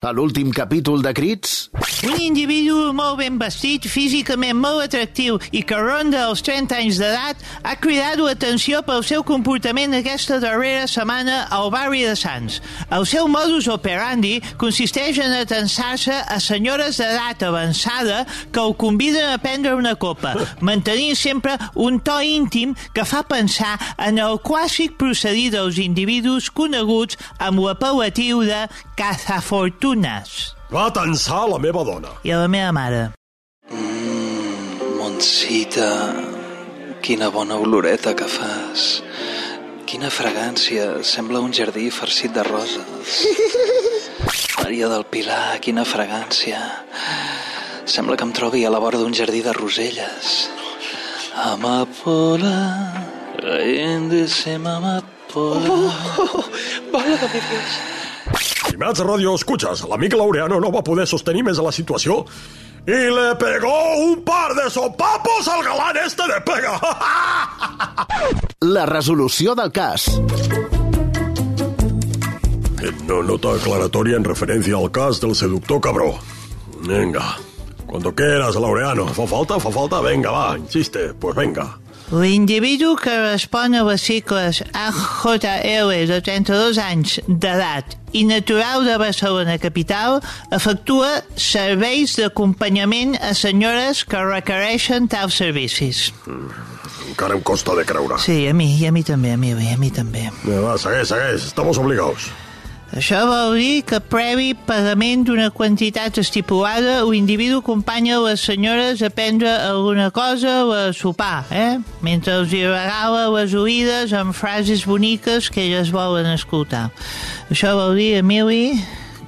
A l'últim capítol de Crits... Un individu molt ben vestit, físicament molt atractiu i que ronda els 30 anys d'edat ha cridat l'atenció pel seu comportament aquesta darrera setmana al barri de Sants. El seu modus operandi consisteix en atensar-se a senyores d'edat avançada que el conviden a prendre una copa, mantenint sempre un to íntim que fa pensar en el clàssic procedí dels individus coneguts amb l'apel·latiu de cazafortunes. Va tensar la meva dona. I a la meva mare. Montsita, quina bona oloreta que fas. Quina fragància, sembla un jardí farcit de roses. Maria del Pilar, quina fragància. Sembla que em trobi a la vora d'un jardí de roselles. Amapola, índice amapola. Estimats Radio Escuchas, l'amic Laureano no va poder sostenir més la situació i le pegó un par de sopapos al galán este de pega. La resolució del cas. No, nota aclaratoria en referencia al cas del seductor cabró. Venga, cuando quieras, Laureano. ¿Fa falta? ¿Fa falta? Venga, va, insiste, pues venga. L'individu que respon a les sigles AJL de 32 anys d'edat i natural de Barcelona capital efectua serveis d'acompanyament a senyores que requereixen tals servicis. Encara em costa de creure. Sí, a mi, i a mi també, a mi, a mi també. Vinga, va, segueix, segueix, estamos obligados. Això vol dir que previ pagament d'una quantitat estipulada l'individu acompanya les senyores a prendre alguna cosa o a sopar, eh? Mentre els hi regala les oïdes amb frases boniques que elles volen escoltar. Això vol dir, Emili,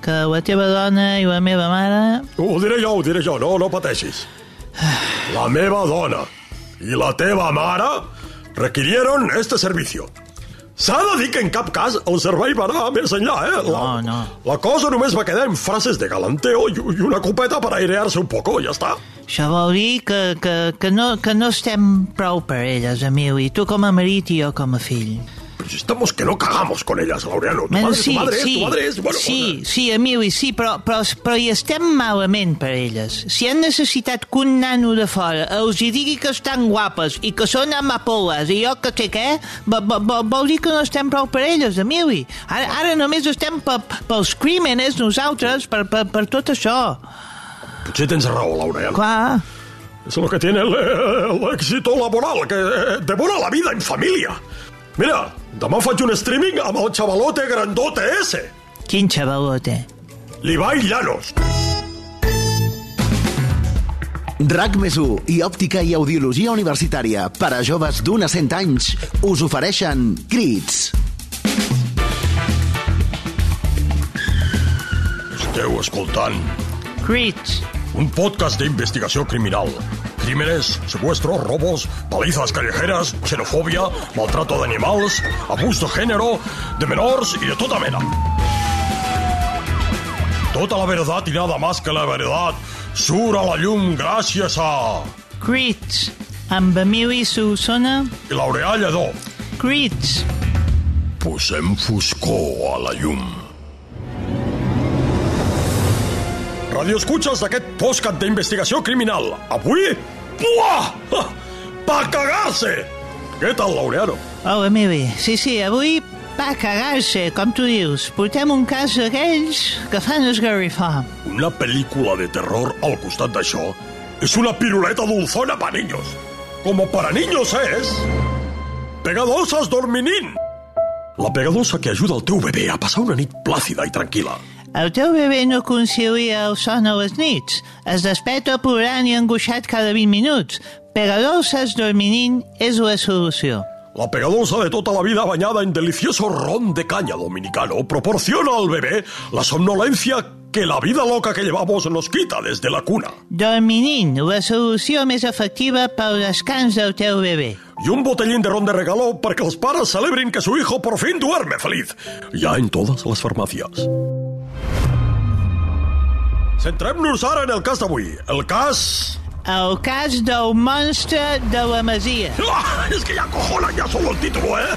que la teva dona i la meva mare... Ho diré jo, ho diré jo, no, no pateixis. La meva dona i la teva mare requirieron este servicio. S'ha de dir que en cap cas el servei va anar més enllà, eh? La, No, no. La cosa només va quedar en frases de galanteo i, i una copeta per airear-se un poco, ja està. Això vol dir que, que, que, no, que no estem prou per elles, Emili, tu com a marit i jo com a fill. Però si estamos que no cagamos con ellas, Laureano. Tu Bueno, madre, tu madre, es, tu madre es... Bueno, sí, sí, Emili, sí, però, però, però hi estem malament per elles. Si han necessitat que un nano de fora els hi digui que estan guapes i que són amapoles i jo que sé què, vo- vo- vo- vol dir que no estem prou per elles, Emili. Ara, ara només estem pe, pels crímenes nosaltres, per, per, per tot això. Potser tens raó, Laureano. Clar, Es lo que tiene el, el éxito laboral, que eh, devora la vida en família. Mira, demà faig un streaming amb el xavalote grandote ese, quin xavalote. l'Ibai Llanos. RAC més i òptica i audiologia universitària per a joves d'un a 100 anys us ofereixen Crits. Esteu escoltant Crits. un podcast de investigació criminal. Crímenes, secuestros, robos, palizas callejeras, xenofobia, maltrato de animals, abús de género, de menors i de tota mena. Tota la verdad y nada más que la verdad surt a la llum gràcies a... Crits. Amb Emili Solsona. Laureà Lledó. Crits. Posem foscor a la llum. Radio escuches d'aquest podcast d'investigació criminal. Avui, buah! Pa cagar-se! Què tal, Laureano? Oh, Emili, sí, sí, avui va cagar-se, com tu dius. Portem un cas d'aquells que fan esgarrifar. Una pel·lícula de terror al costat d'això és una piruleta dulzona pa niños. Como para niños es... Pegadosas dorminin! La pegadosa que ajuda el teu bebè a passar una nit plàcida i tranquil·la. El teu bebè no concilia el son a les nits. Es desperta plorant i angoixat cada 20 minuts. Pegadolces dorminin és la solució. La pegadosa de tota la vida bañada en delicioso ron de caña dominicano proporciona al bebé la somnolencia que la vida loca que llevamos nos quita desde la cuna. Dorminin, la solució més efectiva pel descans del teu bebè. Y un botellín de ron de regalo para que los padres celebren que su hijo por fin duerme feliz. Ya en todas las farmacias. Centrem-nos ara en el cas d'avui. El cas... El cas del monstre de la Masia. ¡Ah! Es que ya cojona ya solo el título, ¿eh?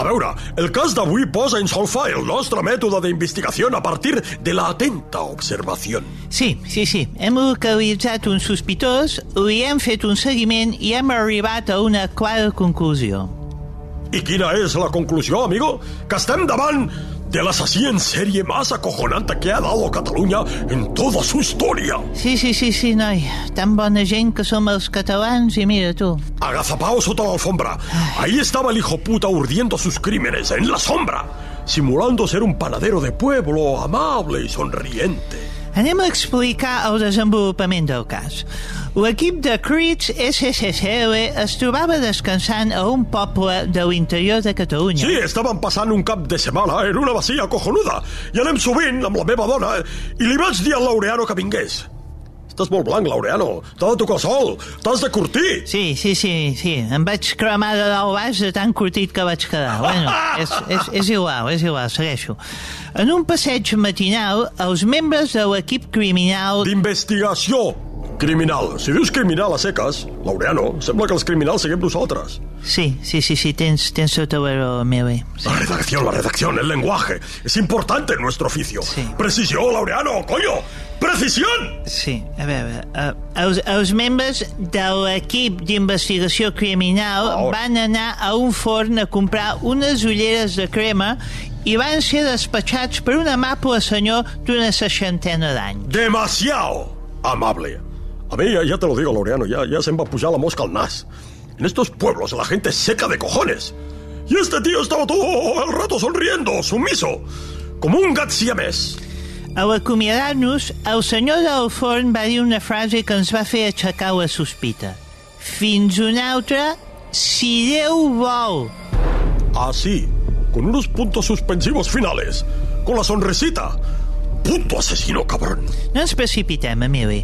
A veure, el cas d'avui posa en solfa el nostre mètode d'investigació a partir de la atenta observació. Sí, sí, sí. Hem localitzat un sospitós, li hem fet un seguiment i hem arribat a una clara conclusió. I quina és la conclusió, amigo? Que estem davant de l'assassí en sèrie más acojonante que ha dado Catalunya en toda su historia. Sí, sí, sí, sí, noi. Tan bona gent que som els catalans i mira tu. Agazapao sota la alfombra. Ahí estaba el hijo puta urdiendo sus crímenes, en la sombra, simulando ser un panadero de pueblo, amable y sonriente. Anem a explicar el desenvolupament del cas. L'equip de Crits SSCL es trobava descansant a un poble de l'interior de Catalunya. Sí, estaven passant un cap de setmana en una masia cojonuda i anem sovint amb la meva dona i li vaig dir al Laureano que vingués. Estàs molt blanc, Laureano. T'ha de tocar sol. T'has de curtir. Sí, sí, sí, sí. Em vaig cremar de dalt baix de tan curtit que vaig quedar. Bueno, és, és, és igual, és igual, segueixo. En un passeig matinal, els membres de l'equip criminal... D'investigació criminal. Si dius criminal a seques, Laureano, sembla que els criminals seguim nosaltres. Sí, sí, sí, sí, tens, tens tota la raó, Mele. Sí. La redacción, la redacción, el lenguaje. Es importante en nuestro oficio. Sí. Precisió, Laureano, coño. Precisió! Sí, a veure, uh, els, els membres de l'equip d'investigació criminal Oh. van anar a un forn a comprar unes ulleres de crema i van ser despatxats per un amable senyor d'una seixantena d'anys. Demasiado amable. A mí, ya, ya te lo digo, Laureano, ya, ya se me va a pujar la mosca al nas. En estos pueblos la gente seca de cojones. Y este tío estaba todo el rato sonriendo, sumiso, como un gat siamés. A l'acomiadar-nos, el senyor del forn va dir una frase que ens va fer aixecar la sospita. Fins una altra, si Déu vol. Así, con unos puntos suspensivos finales, con la sonrisita. Puto asesino, cabrón. No ens precipitem, Emili.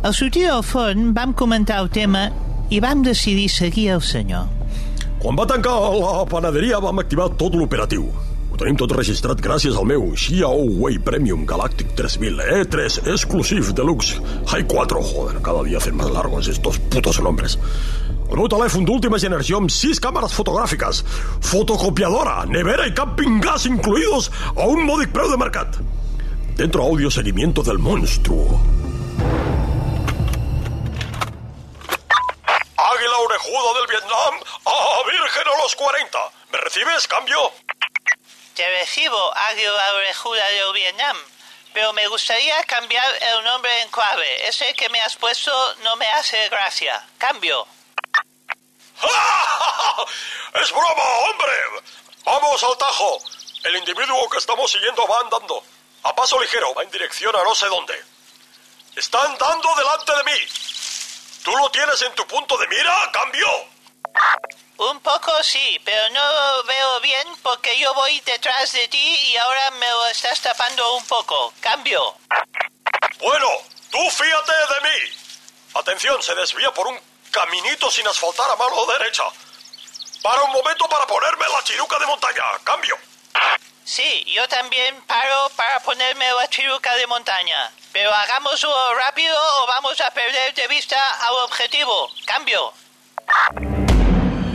Al sortir del forn vam comentar el tema i vam decidir seguir el senyor. Quan va tancar la panaderia vam activar tot l'operatiu. Ho tenim tot registrat gràcies al meu Xiaowei Premium Galactic 3000 E3 Exclusive Deluxe High 4. Joder, cada día hacen más largos estos putos nombres. El meu telèfon d'última generació amb 6 càmeres fotogràfiques, fotocopiadora, nevera i camping gas incluïdos a un mòdic preu de mercat. Dentro audio seguimiento del monstruo. Águila orejuda del Vietnam a Virgen a los 40. ¿Me recibes, cambio? Te recibo, Orejuda de Vietnam, pero me gustaría cambiar el nombre en clave. Ese que me has puesto no me hace gracia. Cambio. ¡Es broma, hombre! Vamos al tajo. El individuo que estamos siguiendo va andando. A paso ligero, va en dirección a no sé dónde. Está andando delante de mí. ¿Tú lo tienes en tu punto de mira? ¡Cambio! Un poco sí, pero no lo veo bien porque yo voy detrás de ti y ahora me lo estás tapando un poco. Cambio. Bueno, tú fíjate de mí. Atención, se desvía por un caminito sin asfaltar a mano derecha. Para un momento para ponerme la chiruca de montaña. Cambio. Sí, yo también paro para ponerme la chiruca de montaña. Pero hagámoslo rápido o vamos a perder de vista al objetivo. Cambio.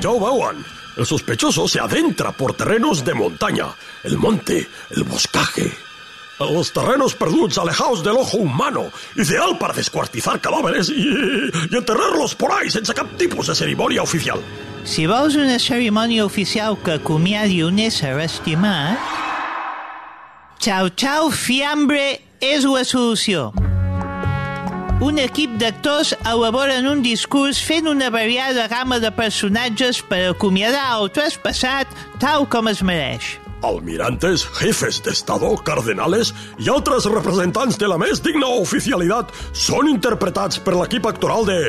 Ho veuen. El sospechoso se adentra por terrenos de montaña. El monte, el boscaje. Los terrenos perduts, alejados del ojo humano. Ideal para descuartizar cadáveres y, y enterrarlos por ahí sense cap tipus de cerimònia oficial. Si vols una cerimònia oficial que acomiadi un ésser estimat... Chao Chao Fiambre és la solució. Un equip d'actors elaboren un discurs fent una variada gamma de personatges per acomiadar el traspassat tal com es mereix. Almirantes, jefes de Estado, cardenales i altres representants de la més digna oficialitat són interpretats per l'equip actoral de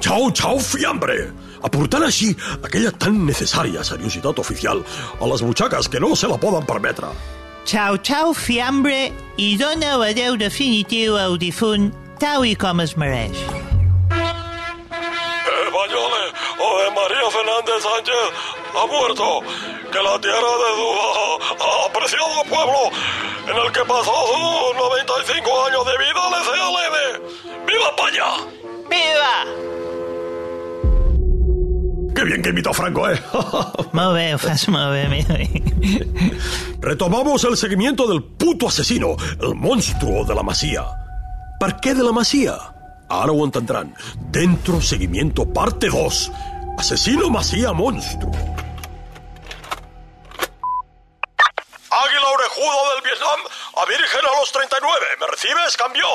Chao Chao Fiambre, aportant així aquella tan necessària seriositat oficial a les butxaques que no se la poden permetre. Chao Chao Fiambre i dona l'adeu definitiu al difunt tal i com es mereix. Españoles, o de María Fernández Sánchez ha muerto. Que la tierra de su apreciado pueblo, en el que pasó sus 95 años de vida, le sea leve. ¡Viva España! Viva! ¡Qué bien que a Franco, ¿eh? Bé, ho fas Emili. Retomamos el seguimiento del puto asesino, el monstruo de la masía. ¿Por qué de la masía? Ahora lo. Dentro seguimiento parte 2. Asesino masía monstruo. Águila orejudo del Vietnam a Virgen a los 39. ¿Me recibes? Cambio.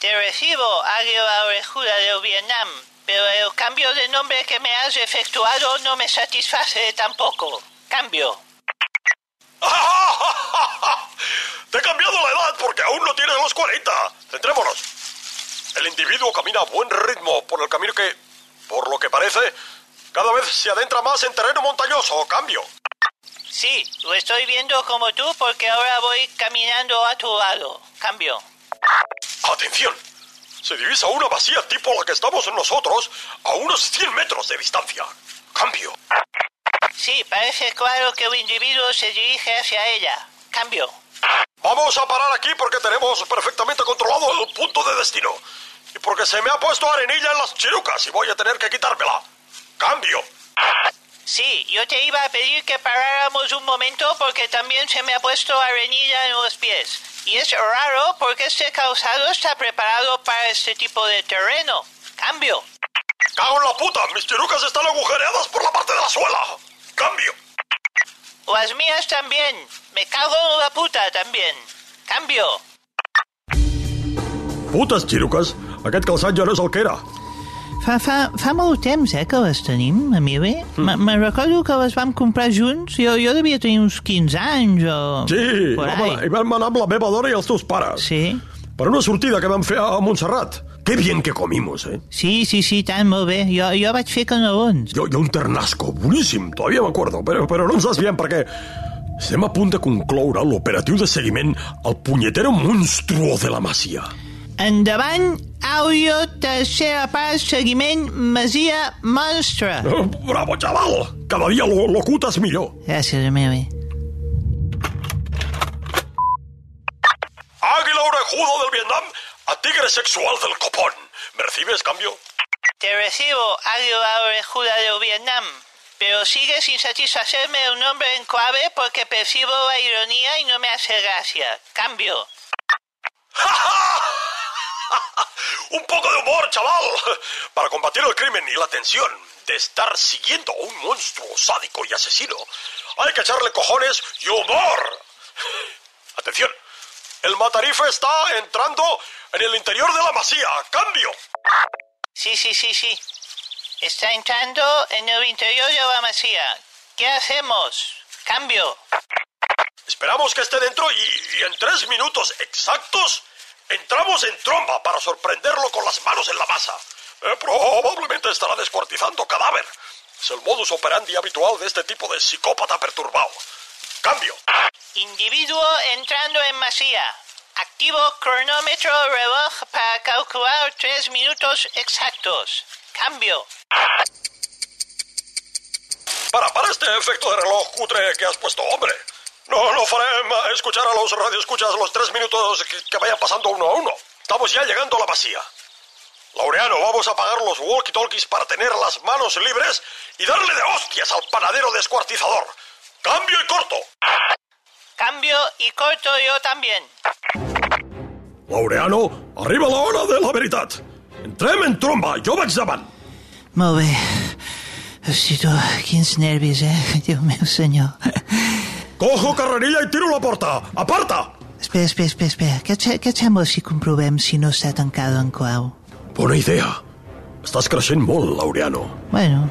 Te recibo, Águila Orejuda de Vietnam, pero el cambio de nombre que me has efectuado no me satisface tampoco. Cambio. Te he cambiado la edad porque aún no tienes los 40. Centrémonos. El individuo camina a buen ritmo por el camino que, por lo que parece, cada vez se adentra más en terreno montañoso. Cambio. Sí, lo estoy viendo como tú porque ahora voy caminando a tu lado. Cambio. Atención. Se divisa una vacía tipo la que estamos nosotros a unos 100 metros de distancia. Cambio. Sí, parece claro que el individuo se dirige hacia ella. Cambio. Vamos a parar aquí porque tenemos perfectamente controlado el punto de destino. Y porque se me ha puesto arenilla en las chirucas y voy a tener que quitármela. Cambio. Sí, yo te iba a pedir que paráramos un momento porque también se me ha puesto arenilla en los pies. Y es raro porque este calzado está preparado para este tipo de terreno. Cambio. Cago en la puta, mis chirucas están agujereadas por la parte de la suela. Cambio. Las mías también. Me cago en la puta también. Cambio. Putes chiruques, aquest calçat ja no és el que era. Fa, fa, fa molt temps, eh, que les tenim, Emili. Mm. Me recordo que les vam comprar junts. Jo, jo devia tenir uns 15 anys o... Sí, por home, ahí. i vam anar amb la meva dona i els teus pares. Sí. Per una sortida que vam fer a Montserrat. Qué bien que comimos, eh? Sí, sí, sí, tant, molt bé. Jo, jo vaig fer canelons. Yo, yo un ternasco, bueníssim, todavía me acuerdo, però, però no ens desviem perquè estem a punt de concloure l'operatiu de seguiment al punyetero monstruo de la Masia. Endavant, àudio, tercera part, seguiment, Masia Monstre. Eh, Bravo, chaval! Cada dia lo, lo cutes millor. Gràcies, Emili. Orejudo del Vietnam a tigre sexual del copón. ¿Me recibes, cambio? Te recibo, Águila Orejuda de Vietnam, pero sigue sin satisfacerme el nombre en clave porque percibo la ironía y no me hace gracia. Cambio. Un poco de humor, chaval. Para combatir el crimen y la tensión de estar siguiendo a un monstruo sádico y asesino, hay que echarle cojones y humor. Atención, el matarife está entrando en el interior de la masía. ¡Cambio! Sí, sí, sí, sí. Está entrando en el interior de la masía. ¿Qué hacemos? Cambio. Esperamos que esté dentro y, y en tres minutos exactos entramos en tromba para sorprenderlo con las manos en la masa. Eh, probablemente estará descuartizando cadáver. Es el modus operandi habitual de este tipo de psicópata perturbado. Cambio. Individuo entrando en masía. Activo cronómetro reloj para calcular tres minutos exactos. Cambio. Para, para este efecto de reloj cutre que has puesto, hombre. No, no eh, escuchar a los radioescuchas los tres minutos que, que vayan pasando uno a uno. Estamos ya llegando a la vacía. Laureano, vamos a apagar los walkie-talkies para tener las manos libres y darle de hostias al panadero descuartizador. Cambio y corto. Cambio y corto yo también. Laureano, arriba la hora de la veritat. Entrem en tromba, jo vaig davant. Molt bé. Hosti, quins nervis, eh? Déu meu senyor. Cojo carrerilla i tiro la porta. Aparta! Espera, espera, espera, espera. Què et, què et sembla si comprovem si no està tancada en clau? Bona idea. Estàs creixent molt, Laureano. Bueno,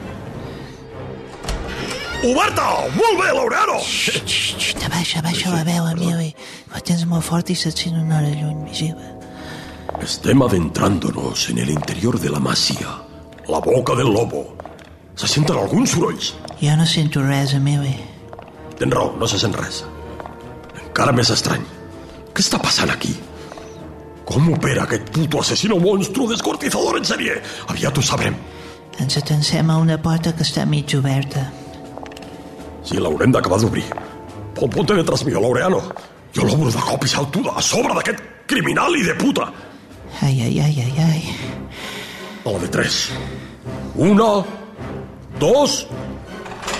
Oberta! Molt bé, Laureano! xxt, abaixa, abaixa la veu, Emili. La tens molt fort i se't sent una hora lluny, vigila. Estem adentrándonos en el interior de la masía. La boca del lobo. Se senten alguns sorolls. Jo no sento res, Emili. Tens raó, no se sent res. Encara més estrany. Què està passant aquí? Com opera aquest puto asesino monstruo descuartizador en sèrie? Aviat ho sabrem. Ens atansem a una porta que està mig oberta. Sí, l'haurem d'acabar d'obrir. Pon, ponte detrás mío, Laureano. Jo l'obro de cop i salto a sobre d'aquest criminal i de puta. Ai, ai, ai, ai, ai. A la de tres. Una, dos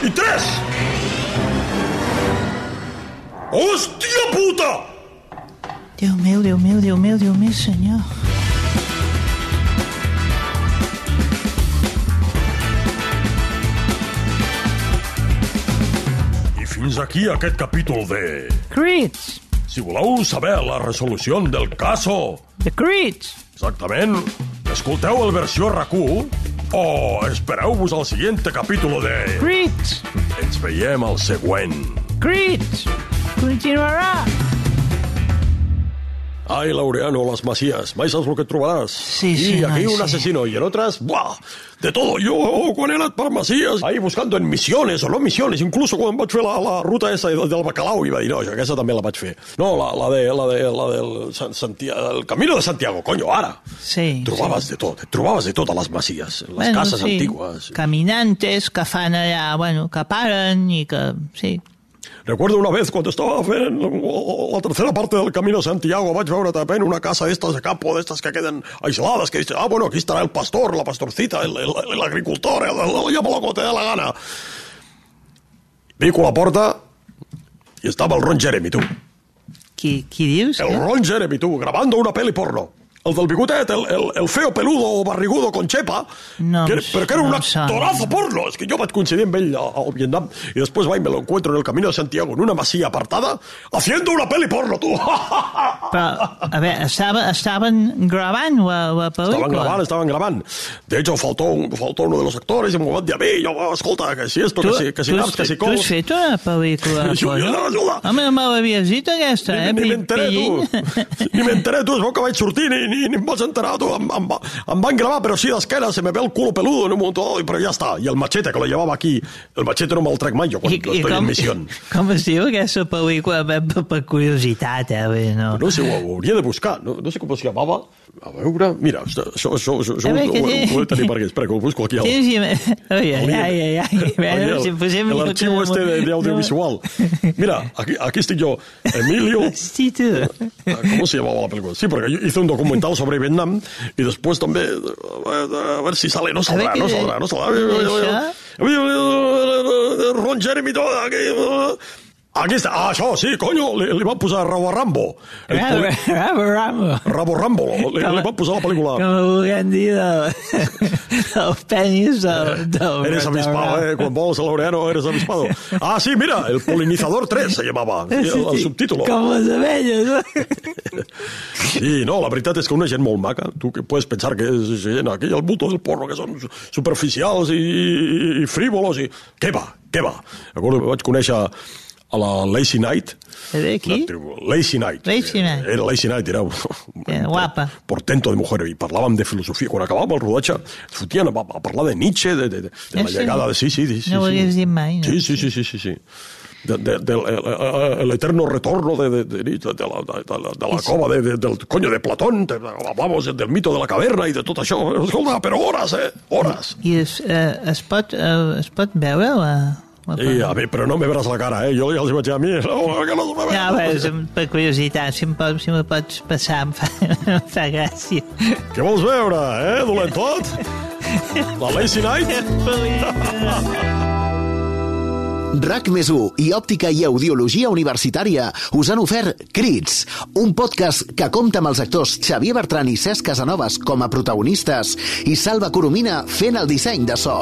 i tres! Hòstia puta! Déu meu, Déu meu, Déu meu, Déu meu, senyor. Fins aquí aquest capítol de... Crits! Si voleu saber la resolució del caso, The Crits! exactament, escolteu el versió RAC1 o espereu-vos al següent capítol de... Crits! Ens veiem al següent. Crits! Continuarà! Ay, Laureano, las Masías. Mai saps el que et trobaràs. Sí, y sí, aquí no, un sí. asesino y en otras, ¡buah! De todo. Yo, quan he anat per Masías, ahí buscando en misiones o no misiones, incluso quan vaig fer la, la ruta esa del Bacalau, i va dir, no, jo aquesta també la vaig fer. No, la, la, de, la, de, la del San- Santiago, el Camino de Santiago, coño, ara. Sí, Trobaves de tot, et trobaves de tot a les Masies, les Bueno, cases sí. antigues. Caminantes que fan allà, bueno, que paren i que... Sí. Recuerdo una vez cuando estaba en la tercera parte del Camino de Santiago, vaig veure también una casa de estas de campo, de estas que queden aisladas, que dice, ah, bueno, aquí estará el pastor, la pastorcita, el, el, el agricultor, el, el, llámalo como te dé la gana. Pico la porta y estaba el Ron Jeremy, tu. Qui, qui dius? El Ron Jeremy, tu, grabando una peli porno. El del bigotet, el, el, el feo peludo o barrigudo con chepa, No que, pero que era no un actorazo porno. Es que yo vaig coincidir amb ell al Vietnam y después va y me lo encuentro en el Camino de Santiago, en una masía apartada, haciendo una peli porno, tu. Però, a veure, estava, estaven gravant la, la pel·lícula? Estaban grabando, estaban grabando. De hecho, faltó, un- faltó uno de los actores y me van a dir, yo, escolta, que si esto, Tu, que si, que si tu, naps, que si tu has cols... fet una pel·lícula? Porno? ajuda. Home, no me l'havies dit aquesta, Ni, eh? ni pi- m'enteré, tu. Ni m'enteré, tu. Es veu que vaig sortir, ni, ni, ni em vaig enterar, tu. Em, em, va- em van gravar, pero sí d'esquena, se me ve el culo peludo en un momento dado, pero ya está. Y el machete, que lo llevaba aquí, el machete no me'l trec mai jo quan estoy en misión. com es diu aquesta pel·lícula per, per, per curiositat, eh? No. No sé, ho hauria de buscar. No, no sé com es llamava. A veure... Mira, això, això, això, això, veure, ho, ho, ho he de tenir per aquí. Espera, que ho busco aquí. Al, Tens... Ai, ai, ai, ai. Bueno, si posem... archivo este de, de audiovisual. Mira, aquí, aquí estoy yo. Emilio... Hosti, tu. Ah, ¿Cómo se llamaba la película? Sí, porque yo hice un documental sobre Vietnam y después también a ver si sale, no ver, no ¿qué- saldrá, no saldrá. això? Ron Jeremy aquí. Está. Ah, això, sí, coño, li, li van posar Rabo Rambo. El Rabo, poli- rabo, rabo. Rabo Rambo, li, li van posar la pel·lícula. Com ho volien dir del, del penis del... del Eres avispado, eh? Quan vols a Laureano, eres avispado. Ah, sí, mira, el polinizador 3 se llamava, el, el subtítulo. Com les abelles. Sí, no, la veritat és que una gent molt maca, tu que puedes pensar que és gent aquí al bulto del porno, que són superficials i, i, i frívolos, i... Què va, què va? Recordo vaig conèixer a la Lazy Night. Veure, qui? Lazy Night. Lazy Night. Era Lazy Night, era... Era guapa. Portento de mujer, i parlàvem de filosofia. Quan acabàvem el rodatge, fotien a, a parlar de Nietzsche, de, de, de, de la sí? llegada de... Sí, sí, sí. sí No ho sí. hagués dit mai, no? Sí, sí, sí, sí, sí, sí. De, de, del el, eterno retorno de, de, de, de, de, la, de, la, de la cova de, de, del coño de Platón, de, hablamos del mito de la caverna i de tot això. Escolta, però hores, eh? Hores. I es, eh, es, pot, eh, es pot veure la... I, a mi, però no me veràs la cara, eh? Jo ja els vaig dir a mi, no, que no bé, és per curiositat, si em, pot, si me pots passar em fa, em fa gràcia. Què vols veure, eh, dolentot? La Lazy Night? RAC més i Òptica i Audiologia Universitària us han ofert Crits, un podcast que compta amb els actors Xavier Bertran i Cesc Casanovas com a protagonistes i Salva Coromina fent el disseny de so.